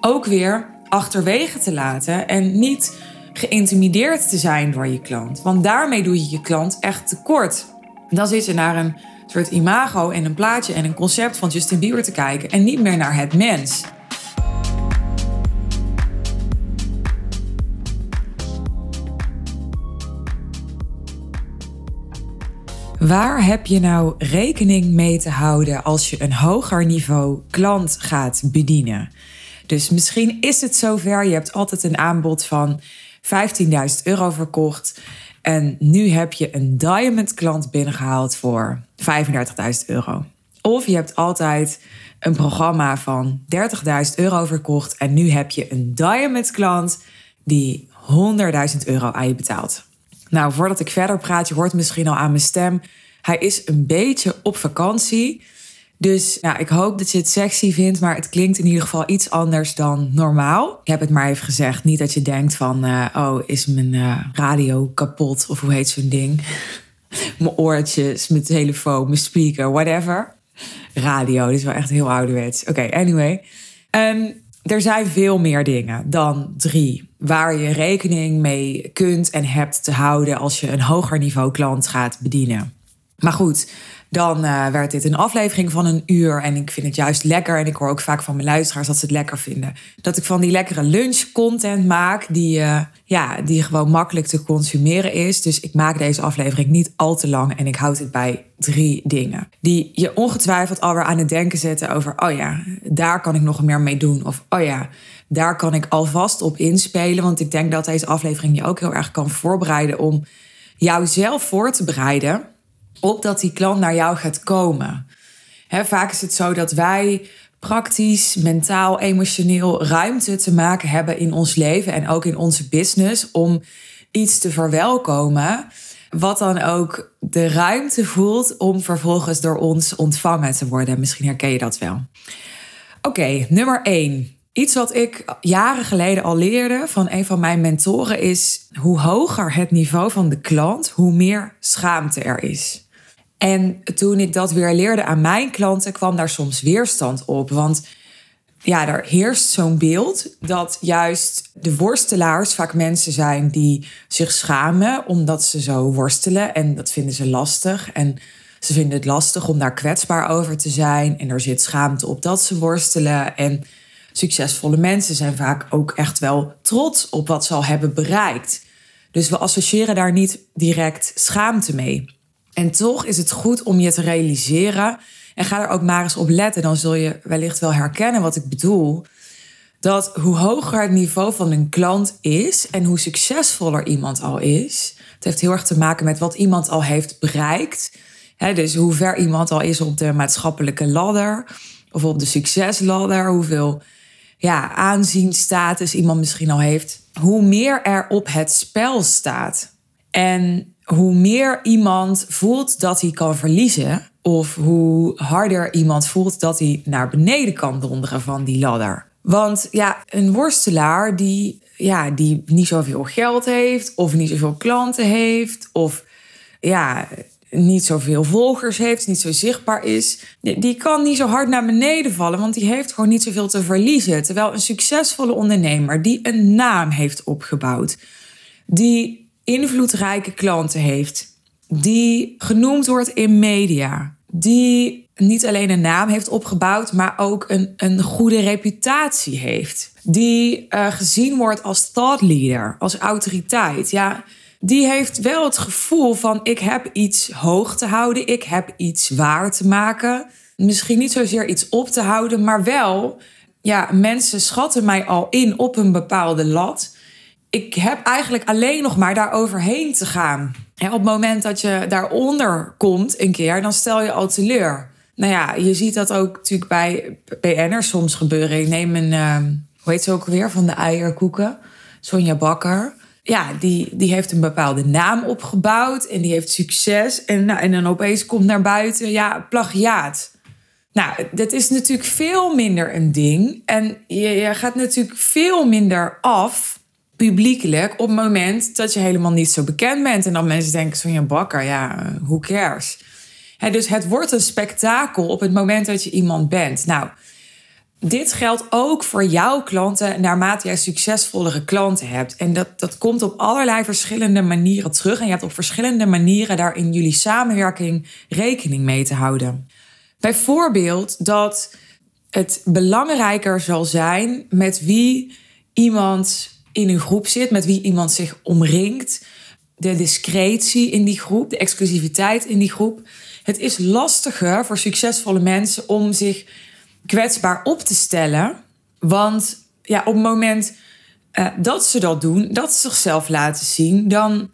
ook weer achterwege te laten en niet geïntimideerd te zijn door je klant. Want daarmee doe je je klant echt tekort. Dan zit je naar een soort imago en een plaatje en een concept van Justin Bieber te kijken en niet meer naar het mens. Waar heb je nou rekening mee te houden als je een hoger niveau klant gaat bedienen? Dus misschien is het zover, je hebt altijd een aanbod van 15.000 euro verkocht. En nu heb je een diamond klant binnengehaald voor 35.000 euro. Of je hebt altijd een programma van 30.000 euro verkocht. En nu heb je een diamond klant die 100.000 euro aan je betaalt. Nou, voordat ik verder praat, je hoort misschien al aan mijn stem. Hij is een beetje op vakantie. Dus ja, ik hoop dat je het sexy vindt, maar het klinkt in ieder geval iets anders dan normaal. Ik heb het maar even gezegd. Niet dat je denkt van, uh, oh, is mijn uh, radio kapot? Of hoe heet zo'n ding? mijn oortjes, mijn telefoon, mijn speaker, whatever. Radio, dit is wel echt heel ouderwets. Oké, anyway. Um, er zijn veel meer dingen dan drie waar je rekening mee kunt en hebt te houden als je een hoger niveau klant gaat bedienen. Maar goed, dan uh, werd dit een aflevering van een uur. En ik vind het juist lekker. En ik hoor ook vaak van mijn luisteraars dat ze het lekker vinden. Dat ik van die lekkere lunch-content maak. Die, uh, ja, die gewoon makkelijk te consumeren is. Dus ik maak deze aflevering niet al te lang. En ik houd het bij drie dingen. Die je ongetwijfeld alweer aan het denken zetten over. Oh ja, daar kan ik nog meer mee doen. Of oh ja, daar kan ik alvast op inspelen. Want ik denk dat deze aflevering je ook heel erg kan voorbereiden om jouzelf voor te bereiden op dat die klant naar jou gaat komen. vaak is het zo dat wij praktisch, mentaal, emotioneel ruimte te maken hebben in ons leven en ook in onze business om iets te verwelkomen. Wat dan ook de ruimte voelt om vervolgens door ons ontvangen te worden. Misschien herken je dat wel. Oké, nummer 1. Iets wat ik jaren geleden al leerde van een van mijn mentoren is: hoe hoger het niveau van de klant, hoe meer schaamte er is. En toen ik dat weer leerde aan mijn klanten, kwam daar soms weerstand op. Want ja, er heerst zo'n beeld dat juist de worstelaars vaak mensen zijn die zich schamen omdat ze zo worstelen. En dat vinden ze lastig. En ze vinden het lastig om daar kwetsbaar over te zijn. En er zit schaamte op dat ze worstelen. En succesvolle mensen zijn vaak ook echt wel trots op wat ze al hebben bereikt. Dus we associëren daar niet direct schaamte mee. En toch is het goed om je te realiseren. En ga er ook maar eens op letten. Dan zul je wellicht wel herkennen wat ik bedoel. Dat hoe hoger het niveau van een klant is en hoe succesvoller iemand al is. Het heeft heel erg te maken met wat iemand al heeft bereikt. dus hoe ver iemand al is op de maatschappelijke ladder. Of op de succesladder. Hoeveel ja, aanzien, status iemand misschien al heeft. Hoe meer er op het spel staat. En hoe meer iemand voelt dat hij kan verliezen, of hoe harder iemand voelt dat hij naar beneden kan donderen van die ladder. Want ja, een worstelaar die, ja, die niet zoveel geld heeft, of niet zoveel klanten heeft, of ja, niet zoveel volgers heeft, niet zo zichtbaar is, die kan niet zo hard naar beneden vallen, want die heeft gewoon niet zoveel te verliezen. Terwijl een succesvolle ondernemer die een naam heeft opgebouwd, die invloedrijke klanten heeft, die genoemd wordt in media, die niet alleen een naam heeft opgebouwd, maar ook een, een goede reputatie heeft, die uh, gezien wordt als thought leader, als autoriteit. Ja, die heeft wel het gevoel van ik heb iets hoog te houden, ik heb iets waar te maken. Misschien niet zozeer iets op te houden, maar wel, ja, mensen schatten mij al in op een bepaalde lat ik heb eigenlijk alleen nog maar daar overheen te gaan. En op het moment dat je daaronder komt een keer, dan stel je al teleur. Nou ja, je ziet dat ook natuurlijk bij PN'ers soms gebeuren. Ik neem een, uh, hoe heet ze ook weer, van de eierkoeken. Sonja Bakker. Ja, die, die heeft een bepaalde naam opgebouwd en die heeft succes. En, nou, en dan opeens komt naar buiten, ja, plagiaat. Nou, dat is natuurlijk veel minder een ding. En je gaat natuurlijk veel minder af publiekelijk op het moment dat je helemaal niet zo bekend bent. En dan mensen denken van je bakker, ja, who cares? dus het wordt een spektakel op het moment dat je iemand bent. Nou, dit geldt ook voor jouw klanten naarmate jij succesvollere klanten hebt. En dat, dat komt op allerlei verschillende manieren terug. En je hebt op verschillende manieren daar in jullie samenwerking rekening mee te houden. Bijvoorbeeld dat het belangrijker zal zijn met wie iemand in een groep zit, met wie iemand zich omringt. De discretie in die groep, de exclusiviteit in die groep. Het is lastiger voor succesvolle mensen om zich kwetsbaar op te stellen. Want ja, op het moment uh, dat ze dat doen, dat ze zichzelf laten zien, dan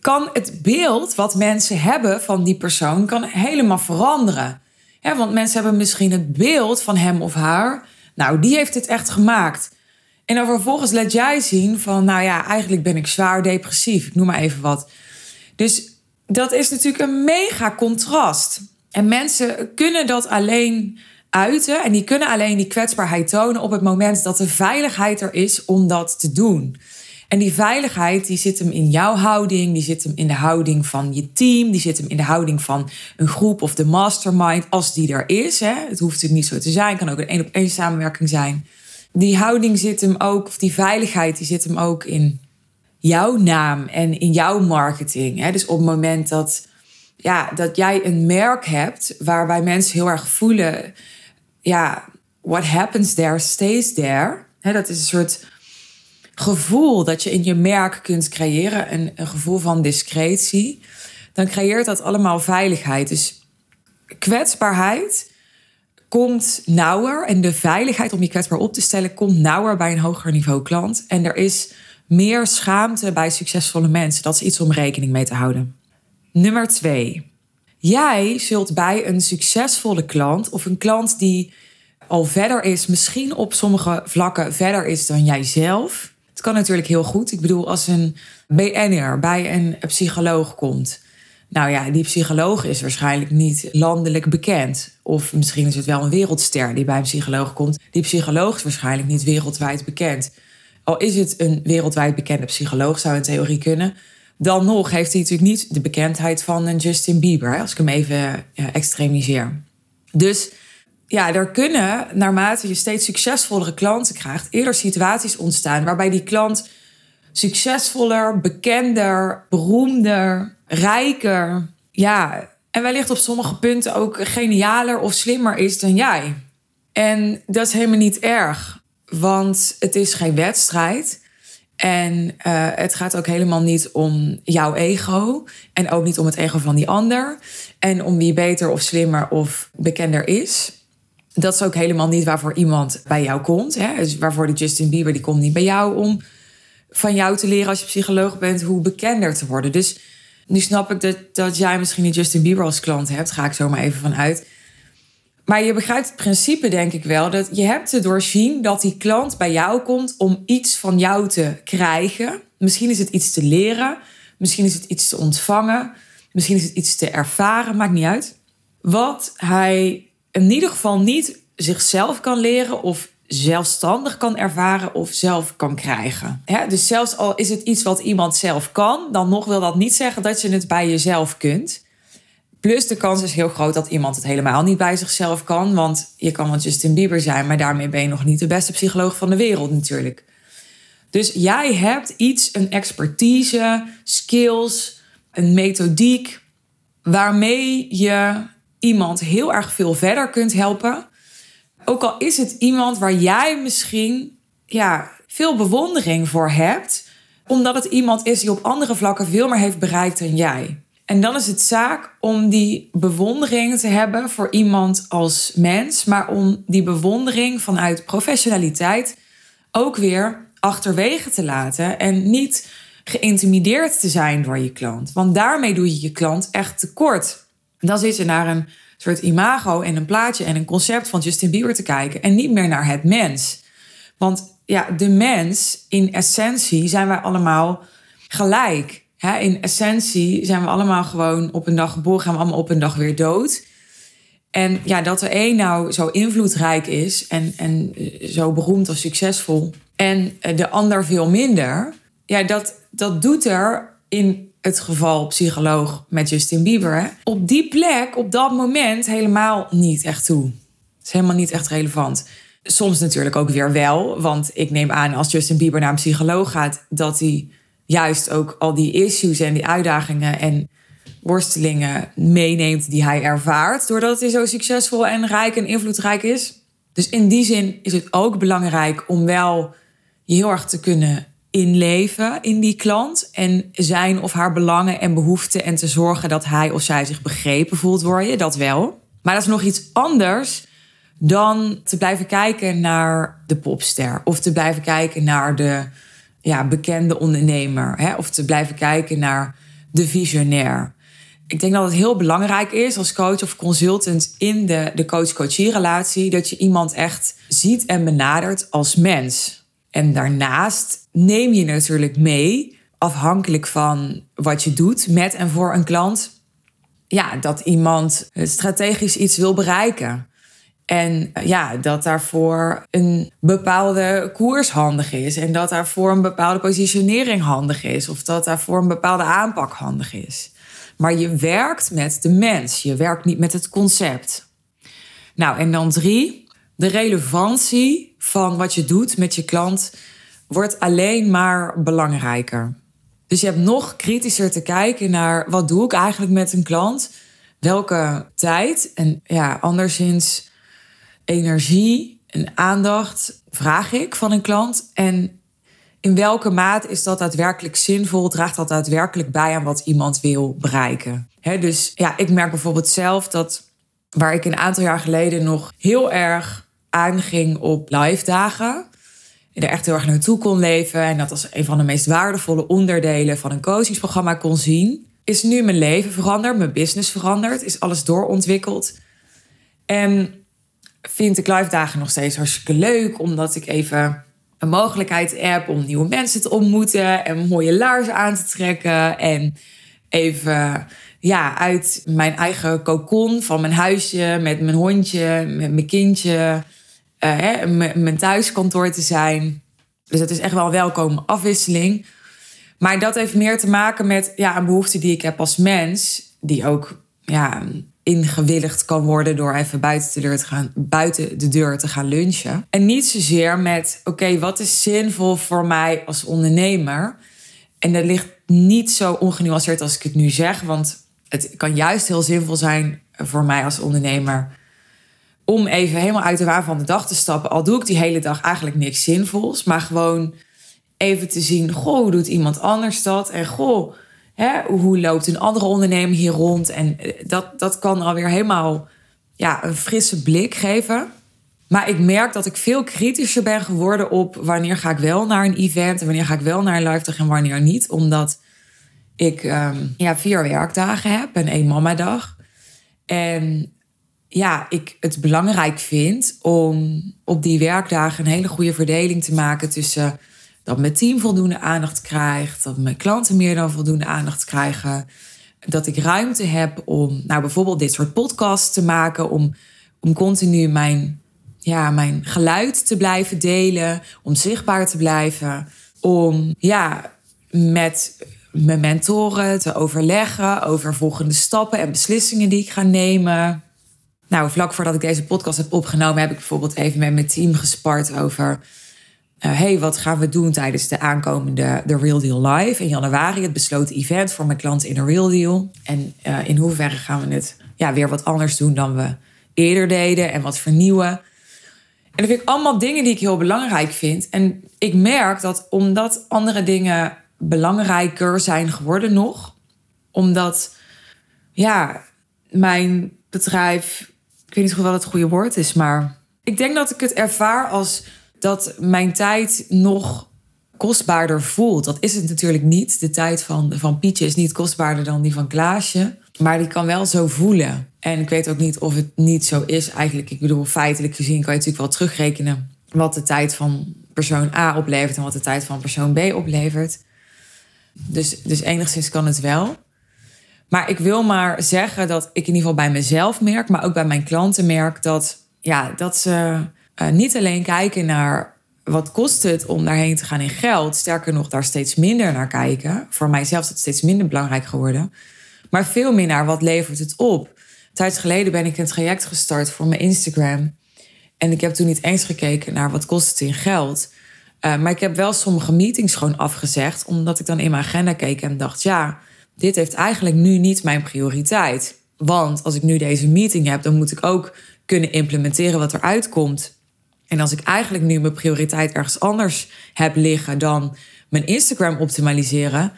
kan het beeld wat mensen hebben van die persoon kan helemaal veranderen. Want mensen hebben misschien het beeld van hem of haar. Nou, die heeft het echt gemaakt. En dan vervolgens let jij zien van, nou ja, eigenlijk ben ik zwaar depressief. Ik noem maar even wat. Dus dat is natuurlijk een mega contrast. En mensen kunnen dat alleen uiten en die kunnen alleen die kwetsbaarheid tonen op het moment dat de veiligheid er is om dat te doen. En die veiligheid die zit hem in jouw houding, die zit hem in de houding van je team, die zit hem in de houding van een groep of de mastermind, als die er is. Hè. Het hoeft natuurlijk niet zo te zijn, kan ook een één op één samenwerking zijn. Die houding zit hem ook, of die veiligheid, die zit hem ook in jouw naam en in jouw marketing. Hè. Dus op het moment dat, ja, dat jij een merk hebt waarbij mensen heel erg voelen ja, what happens there stays there. dat is een soort gevoel dat je in je merk kunt creëren. Een, een gevoel van discretie. Dan creëert dat allemaal veiligheid. Dus kwetsbaarheid komt nauwer. En de veiligheid om je kwetsbaar op te stellen komt nauwer bij een hoger niveau klant. En er is meer schaamte bij succesvolle mensen. Dat is iets om rekening mee te houden. Nummer twee. Jij zult bij een succesvolle klant of een klant die al verder is, misschien op sommige vlakken verder is dan jijzelf. Het kan natuurlijk heel goed. Ik bedoel, als een BN'er bij een psycholoog komt. Nou ja, die psycholoog is waarschijnlijk niet landelijk bekend. Of misschien is het wel een wereldster die bij een psycholoog komt. Die psycholoog is waarschijnlijk niet wereldwijd bekend. Al is het een wereldwijd bekende psycholoog, zou in theorie kunnen dan nog heeft hij natuurlijk niet de bekendheid van een Justin Bieber, als ik hem even extremiseer. Dus ja, er kunnen, naarmate je steeds succesvollere klanten krijgt, eerder situaties ontstaan waarbij die klant succesvoller, bekender, beroemder, rijker, ja, en wellicht op sommige punten ook genialer of slimmer is dan jij. En dat is helemaal niet erg, want het is geen wedstrijd. En uh, het gaat ook helemaal niet om jouw ego. En ook niet om het ego van die ander. En om wie beter of slimmer of bekender is. Dat is ook helemaal niet waarvoor iemand bij jou komt. Hè? Dus waarvoor de Justin Bieber die komt niet bij jou om van jou te leren als je psycholoog bent hoe bekender te worden. Dus nu snap ik dat, dat jij misschien een Justin Bieber als klant hebt. Ga ik zo maar even van uit. Maar je begrijpt het principe, denk ik wel, dat je hebt te doorzien dat die klant bij jou komt om iets van jou te krijgen. Misschien is het iets te leren, misschien is het iets te ontvangen, misschien is het iets te ervaren, maakt niet uit. Wat hij in ieder geval niet zichzelf kan leren of zelfstandig kan ervaren of zelf kan krijgen. dus zelfs al is het iets wat iemand zelf kan, dan nog wil dat niet zeggen dat je het bij jezelf kunt. Plus de kans is heel groot dat iemand het helemaal niet bij zichzelf kan. Want je kan wel Justin Bieber zijn, maar daarmee ben je nog niet de beste psycholoog van de wereld natuurlijk. Dus jij hebt iets, een expertise, skills, een methodiek waarmee je iemand heel erg veel verder kunt helpen. Ook al is het iemand waar jij misschien ja, veel bewondering voor hebt, omdat het iemand is die op andere vlakken veel meer heeft bereikt dan jij. En dan is het zaak om die bewondering te hebben voor iemand als mens, maar om die bewondering vanuit professionaliteit ook weer achterwege te laten en niet geïntimideerd te zijn door je klant. Want daarmee doe je je klant echt tekort. Dan zit je naar een soort imago en een plaatje en een concept van Justin Bieber te kijken en niet meer naar het mens. Want ja, de mens in essentie zijn wij allemaal gelijk in essentie zijn we allemaal gewoon op een dag geboren, gaan we allemaal op een dag weer dood. En ja, dat er één nou zo invloedrijk is en, en eh, zo beroemd of succesvol en eh, de ander veel minder, ja, dat, dat doet er in het geval psycholoog met Justin Bieber, op die plek, op dat moment helemaal niet echt toe. Is helemaal niet echt relevant. Soms natuurlijk ook weer wel. Want ik neem aan als Justin Bieber naar een psycholoog gaat, dat hij juist ook al die issues en die uitdagingen en worstelingen meeneemt die hij ervaart. Doordat hij zo succesvol en rijk en invloedrijk is. Dus in die zin is het ook belangrijk om wel je heel erg te kunnen inleven in die klant en zijn of haar belangen en behoeften en te zorgen dat hij of zij zich begrepen voelt worden, dat wel. Maar dat is nog iets anders dan te blijven kijken naar de popster of te blijven kijken naar de ja, bekende ondernemer hè? of te blijven kijken naar de visionair. Ik denk dat het heel belangrijk is als coach of consultant in de, de coach-coachie relatie dat je iemand echt ziet en benadert als mens. En daarnaast neem je natuurlijk mee, afhankelijk van wat je doet met en voor een klant, ja, dat iemand strategisch iets wil bereiken. En ja, dat daarvoor een bepaalde koers handig is. En dat daarvoor een bepaalde positionering handig is. Of dat daarvoor een bepaalde aanpak handig is. Maar je werkt met de mens. Je werkt niet met het concept. Nou, en dan drie. De relevantie van wat je doet met je klant wordt alleen maar belangrijker. Dus je hebt nog kritischer te kijken naar wat doe ik eigenlijk met een klant? Welke tijd en ja, anderszins energie en aandacht vraag ik van een klant? En in welke mate is dat daadwerkelijk zinvol? Draagt dat daadwerkelijk bij aan wat iemand wil bereiken? dus ja, ik merk bijvoorbeeld zelf dat waar ik een aantal jaar geleden nog heel erg aanging op live dagen. En er echt heel erg naartoe kon leven. En dat als een van de meest waardevolle onderdelen van een coachingsprogramma kon zien. Is nu mijn leven veranderd, mijn business veranderd, is alles doorontwikkeld. En vind ik live dagen nog steeds hartstikke leuk, omdat ik even een mogelijkheid heb om nieuwe mensen te ontmoeten en mooie laarzen aan te trekken. En even ja, uit mijn eigen cocon van mijn huisje met mijn hondje, met mijn kindje uh, mijn thuiskantoor te zijn. Dus het is echt wel een welkome afwisseling. Maar dat heeft meer te maken met ja, een behoefte die ik heb als mens. Die ook ja, ingewilligd kan worden door even buiten de, deur te gaan, buiten de deur te gaan lunchen. En niet zozeer met, oké, wat is zinvol voor mij als ondernemer? En dat ligt niet zo ongenuanceerd als ik het nu zeg. Want het kan juist heel zinvol zijn voor mij als ondernemer om even helemaal uit de waan van de dag te stappen. Al doe ik die hele dag eigenlijk niks zinvols. Maar gewoon even te zien, goh, hoe doet iemand anders dat? En goh, hè, hoe loopt een andere ondernemer hier rond? En eh, dat, dat kan alweer helemaal ja, een frisse blik geven. Maar ik merk dat ik veel kritischer ben geworden op wanneer ga ik wel naar een event en wanneer ga ik wel naar een live dag en wanneer niet. Omdat ik um, ja, vier werkdagen heb en één mamadag. En ja, ik het belangrijk vind om op die werkdagen een hele goede verdeling te maken tussen dat mijn team voldoende aandacht krijgt, dat mijn klanten meer dan voldoende aandacht krijgen, dat ik ruimte heb om nou bijvoorbeeld dit soort podcasts te maken, om, om continu mijn, ja, mijn geluid te blijven delen, om zichtbaar te blijven, om ja, met mijn mentoren te overleggen over volgende stappen en beslissingen die ik ga nemen. Nou, vlak voordat ik deze podcast heb opgenomen, heb ik bijvoorbeeld even met mijn team gespart over. Uh, hey, wat gaan we doen tijdens de aankomende The Real Deal Live in januari? Het besloten event voor mijn klanten in The Real Deal. En uh, in hoeverre gaan we het ja, weer wat anders doen dan we eerder deden en wat vernieuwen. En dat vind ik allemaal dingen die ik heel belangrijk vind. En ik merk dat omdat andere dingen belangrijker zijn geworden nog, omdat ja, mijn bedrijf weet niet of wel het goede woord is, maar ik denk dat ik het ervaar als dat mijn tijd nog kostbaarder voelt. Dat is het natuurlijk niet. De tijd van, van Pietje is niet kostbaarder dan die van Klaasje. Maar die kan wel zo voelen. En ik weet ook niet of het niet zo is eigenlijk. Ik bedoel, feitelijk gezien kan je natuurlijk wel terugrekenen... wat de tijd van persoon A oplevert en wat de tijd van persoon B oplevert. Dus, dus enigszins kan het wel. Maar ik wil maar zeggen dat ik in ieder geval bij mezelf merk, maar ook bij mijn klanten merk dat, ja, dat ze uh, niet alleen kijken naar wat kost het om daarheen te gaan in geld. Sterker nog, daar steeds minder naar kijken. Voor mijzelf is het steeds minder belangrijk geworden. Maar veel meer naar wat levert het op. Tijd geleden ben ik een traject gestart voor mijn Instagram. En ik heb toen niet eens gekeken naar wat kost het in geld. Uh, maar ik heb wel sommige meetings gewoon afgezegd, omdat ik dan in mijn agenda keek en dacht: ja, dit heeft eigenlijk nu niet mijn prioriteit. Want als ik nu deze meeting heb, dan moet ik ook kunnen implementeren wat eruit komt. En als ik eigenlijk nu mijn prioriteit ergens anders heb liggen dan mijn Instagram optimaliseren,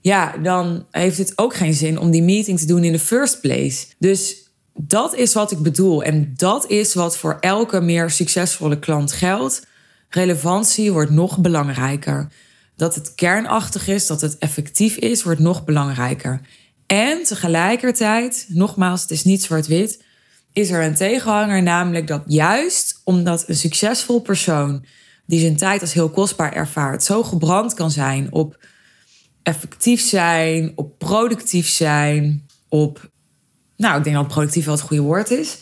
ja, dan heeft het ook geen zin om die meeting te doen in de first place. Dus dat is wat ik bedoel. En dat is wat voor elke meer succesvolle klant geldt. Relevantie wordt nog belangrijker. Dat het kernachtig is, dat het effectief is, wordt nog belangrijker. En tegelijkertijd, nogmaals, het is niet zwart-wit, is er een tegenhanger, namelijk dat juist omdat een succesvol persoon die zijn tijd als heel kostbaar ervaart, zo gebrand kan zijn op effectief zijn, op productief zijn, op, nou, ik denk dat productief wel het goede woord is,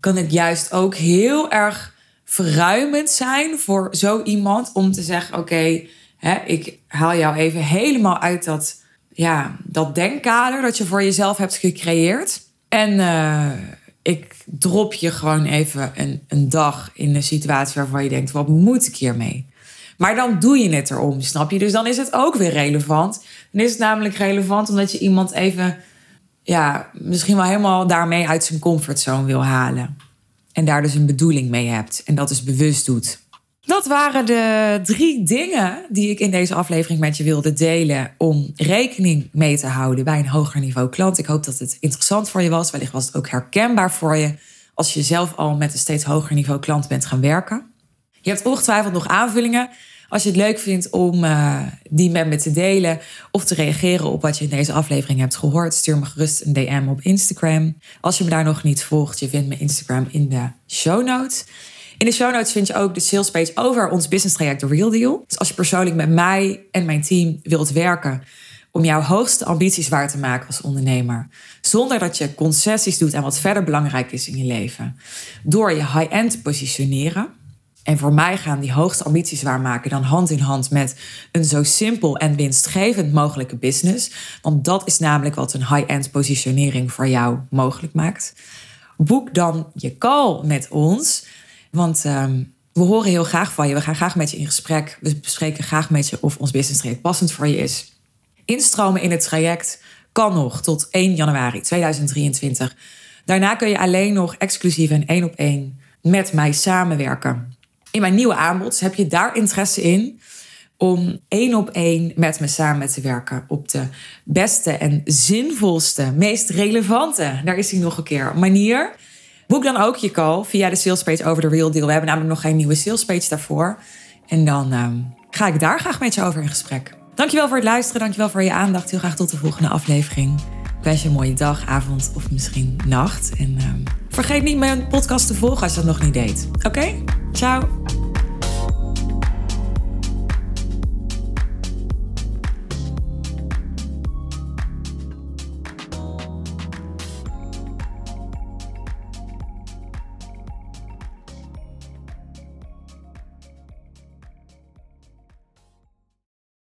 kan het juist ook heel erg verruimend zijn voor zo iemand om te zeggen: Oké, ik haal jou even helemaal uit dat, ja, dat denkkader dat je voor jezelf hebt gecreëerd. En uh, ik drop je gewoon even een, een dag in een situatie waarvan je denkt: wat moet ik hiermee? Maar dan doe je het erom, snap je? Dus dan is het ook weer relevant. Dan is het namelijk relevant omdat je iemand even, ja, misschien wel helemaal daarmee uit zijn comfortzone wil halen. En daar dus een bedoeling mee hebt. En dat dus bewust doet. Dat waren de drie dingen die ik in deze aflevering met je wilde delen om rekening mee te houden bij een hoger niveau klant. Ik hoop dat het interessant voor je was. Wellicht was het ook herkenbaar voor je als je zelf al met een steeds hoger niveau klant bent gaan werken. Je hebt ongetwijfeld nog aanvullingen. Als je het leuk vindt om uh, die met me te delen of te reageren op wat je in deze aflevering hebt gehoord, stuur me gerust een DM op Instagram. Als je me daar nog niet volgt, je vindt mijn Instagram in de show notes. In de show notes vind je ook de sales page over ons business traject The Real Deal. Dus als je persoonlijk met mij en mijn team wilt werken om jouw hoogste ambities waar te maken als ondernemer, zonder dat je concessies doet aan wat verder belangrijk is in je leven, door je high-end te positioneren. En voor mij gaan die hoogste ambities waarmaken dan hand in hand met een zo simpel en winstgevend mogelijke business. Want dat is namelijk wat een high-end positionering voor jou mogelijk maakt. Boek dan je call met ons. Want ehm, we horen heel graag van je. We gaan graag met je in gesprek. We bespreken graag met je of ons business traject passend voor je is. Instromen in het traject kan nog tot 1 januari 2023. Daarna kun je alleen nog exclusief en één op één met mij samenwerken. In mijn nieuwe aanbod heb je daar interesse in om één op één met me samen te werken op de beste en zinvolste, meest relevante, daar is hij nog een keer, manier Boek dan ook je call via de salespage over de Real Deal. We hebben namelijk nog geen nieuwe salespage daarvoor. En dan ehm, ga ik daar graag met je over in gesprek. Dankjewel voor het luisteren. Dankjewel voor je aandacht. Heel graag tot de volgende aflevering. Ik wens je een mooie dag, avond of misschien nacht. En ehm, vergeet niet mijn podcast te volgen als je dat nog niet deed. Oké? Ciao.